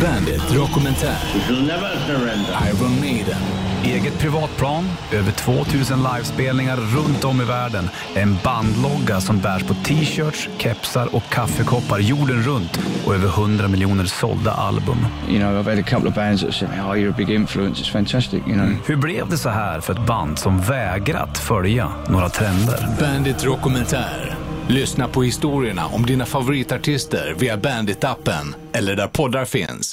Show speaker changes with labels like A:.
A: Bandit dokumentär. Iron Maiden.
B: Eget privatplan, över 2000 livespelningar runt om i världen. En bandlogga som bärs på t-shirts, kepsar och kaffekoppar jorden runt och över 100 miljoner sålda album.
C: You know, I've had a couple of bands that said, "Oh, you're a big influence. It's fantastic." You know.
B: Hur blev det så här för ett band som vägrat följa några trender?
A: Bandit dokumentär. Lyssna på historierna om dina favoritartister via Bandit-appen eller där poddar finns.